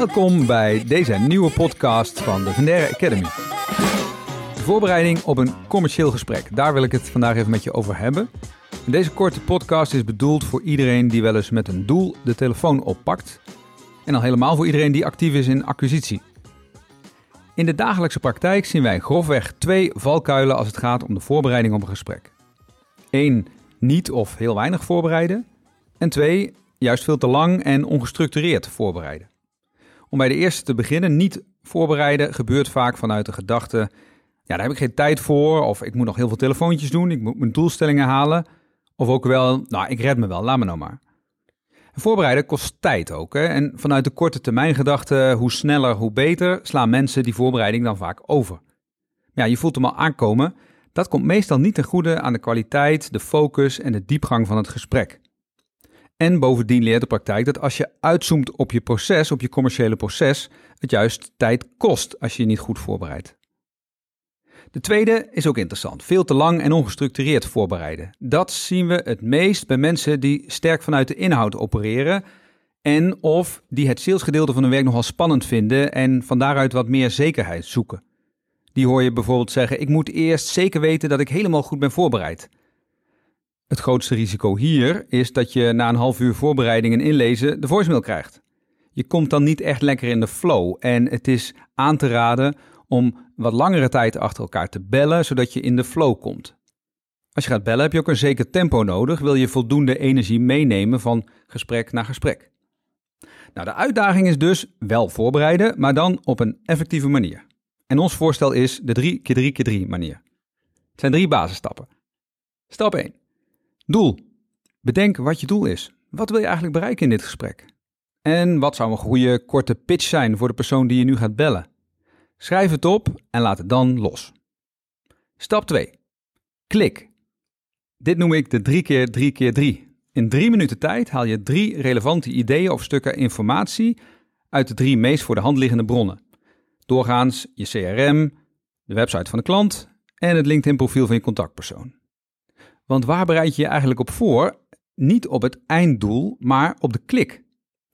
Welkom bij deze nieuwe podcast van de Vendere Academy. De voorbereiding op een commercieel gesprek. Daar wil ik het vandaag even met je over hebben. Deze korte podcast is bedoeld voor iedereen die wel eens met een doel de telefoon oppakt. En al helemaal voor iedereen die actief is in acquisitie. In de dagelijkse praktijk zien wij grofweg twee valkuilen als het gaat om de voorbereiding op een gesprek. Eén, niet of heel weinig voorbereiden. En twee, juist veel te lang en ongestructureerd voorbereiden. Om bij de eerste te beginnen, niet voorbereiden gebeurt vaak vanuit de gedachte: ja, daar heb ik geen tijd voor, of ik moet nog heel veel telefoontjes doen, ik moet mijn doelstellingen halen, of ook wel, nou, ik red me wel, laat me nou maar. voorbereiden kost tijd ook. Hè? En vanuit de korte termijn gedachte, hoe sneller, hoe beter, slaan mensen die voorbereiding dan vaak over. Ja, je voelt hem al aankomen. Dat komt meestal niet ten goede aan de kwaliteit, de focus en de diepgang van het gesprek. En bovendien leert de praktijk dat als je uitzoomt op je proces, op je commerciële proces, het juist tijd kost als je je niet goed voorbereidt. De tweede is ook interessant. Veel te lang en ongestructureerd voorbereiden. Dat zien we het meest bij mensen die sterk vanuit de inhoud opereren en of die het salesgedeelte van hun werk nogal spannend vinden en van daaruit wat meer zekerheid zoeken. Die hoor je bijvoorbeeld zeggen: Ik moet eerst zeker weten dat ik helemaal goed ben voorbereid. Het grootste risico hier is dat je na een half uur voorbereiding en inlezen de voicemail krijgt. Je komt dan niet echt lekker in de flow en het is aan te raden om wat langere tijd achter elkaar te bellen, zodat je in de flow komt. Als je gaat bellen heb je ook een zeker tempo nodig, wil je voldoende energie meenemen van gesprek naar gesprek. Nou, de uitdaging is dus wel voorbereiden, maar dan op een effectieve manier. En ons voorstel is de 3 keer 3 keer 3 manier. Het zijn drie basisstappen. Stap 1. Doel. Bedenk wat je doel is. Wat wil je eigenlijk bereiken in dit gesprek? En wat zou een goede korte pitch zijn voor de persoon die je nu gaat bellen? Schrijf het op en laat het dan los. Stap 2. Klik. Dit noem ik de 3 keer 3 keer 3. In drie minuten tijd haal je drie relevante ideeën of stukken informatie uit de drie meest voor de hand liggende bronnen. Doorgaans je CRM, de website van de klant en het LinkedIn profiel van je contactpersoon. Want waar bereid je je eigenlijk op voor? Niet op het einddoel, maar op de klik.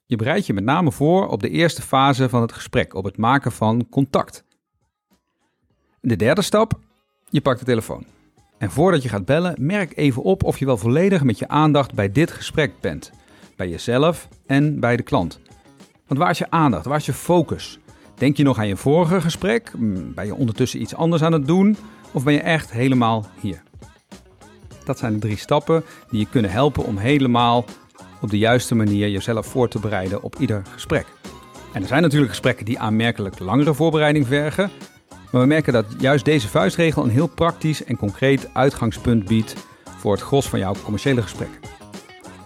Je bereidt je met name voor op de eerste fase van het gesprek, op het maken van contact. De derde stap, je pakt de telefoon. En voordat je gaat bellen, merk even op of je wel volledig met je aandacht bij dit gesprek bent. Bij jezelf en bij de klant. Want waar is je aandacht? Waar is je focus? Denk je nog aan je vorige gesprek? Hmm, ben je ondertussen iets anders aan het doen? Of ben je echt helemaal hier? Dat zijn de drie stappen die je kunnen helpen om helemaal op de juiste manier jezelf voor te bereiden op ieder gesprek. En er zijn natuurlijk gesprekken die aanmerkelijk langere voorbereiding vergen. Maar we merken dat juist deze vuistregel een heel praktisch en concreet uitgangspunt biedt voor het gros van jouw commerciële gesprek.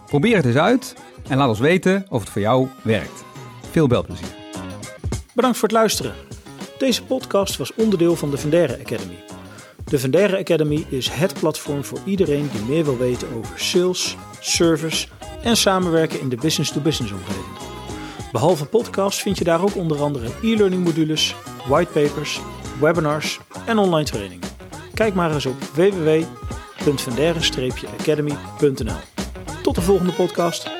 Probeer het eens uit en laat ons weten of het voor jou werkt. Veel belplezier. Bedankt voor het luisteren. Deze podcast was onderdeel van de Vendere Academy. De Vendere Academy is het platform voor iedereen die meer wil weten over sales, service en samenwerken in de business-to-business omgeving. Behalve podcasts vind je daar ook onder andere e-learning modules, whitepapers, webinars en online trainingen. Kijk maar eens op www.vendere-academy.nl. Tot de volgende podcast.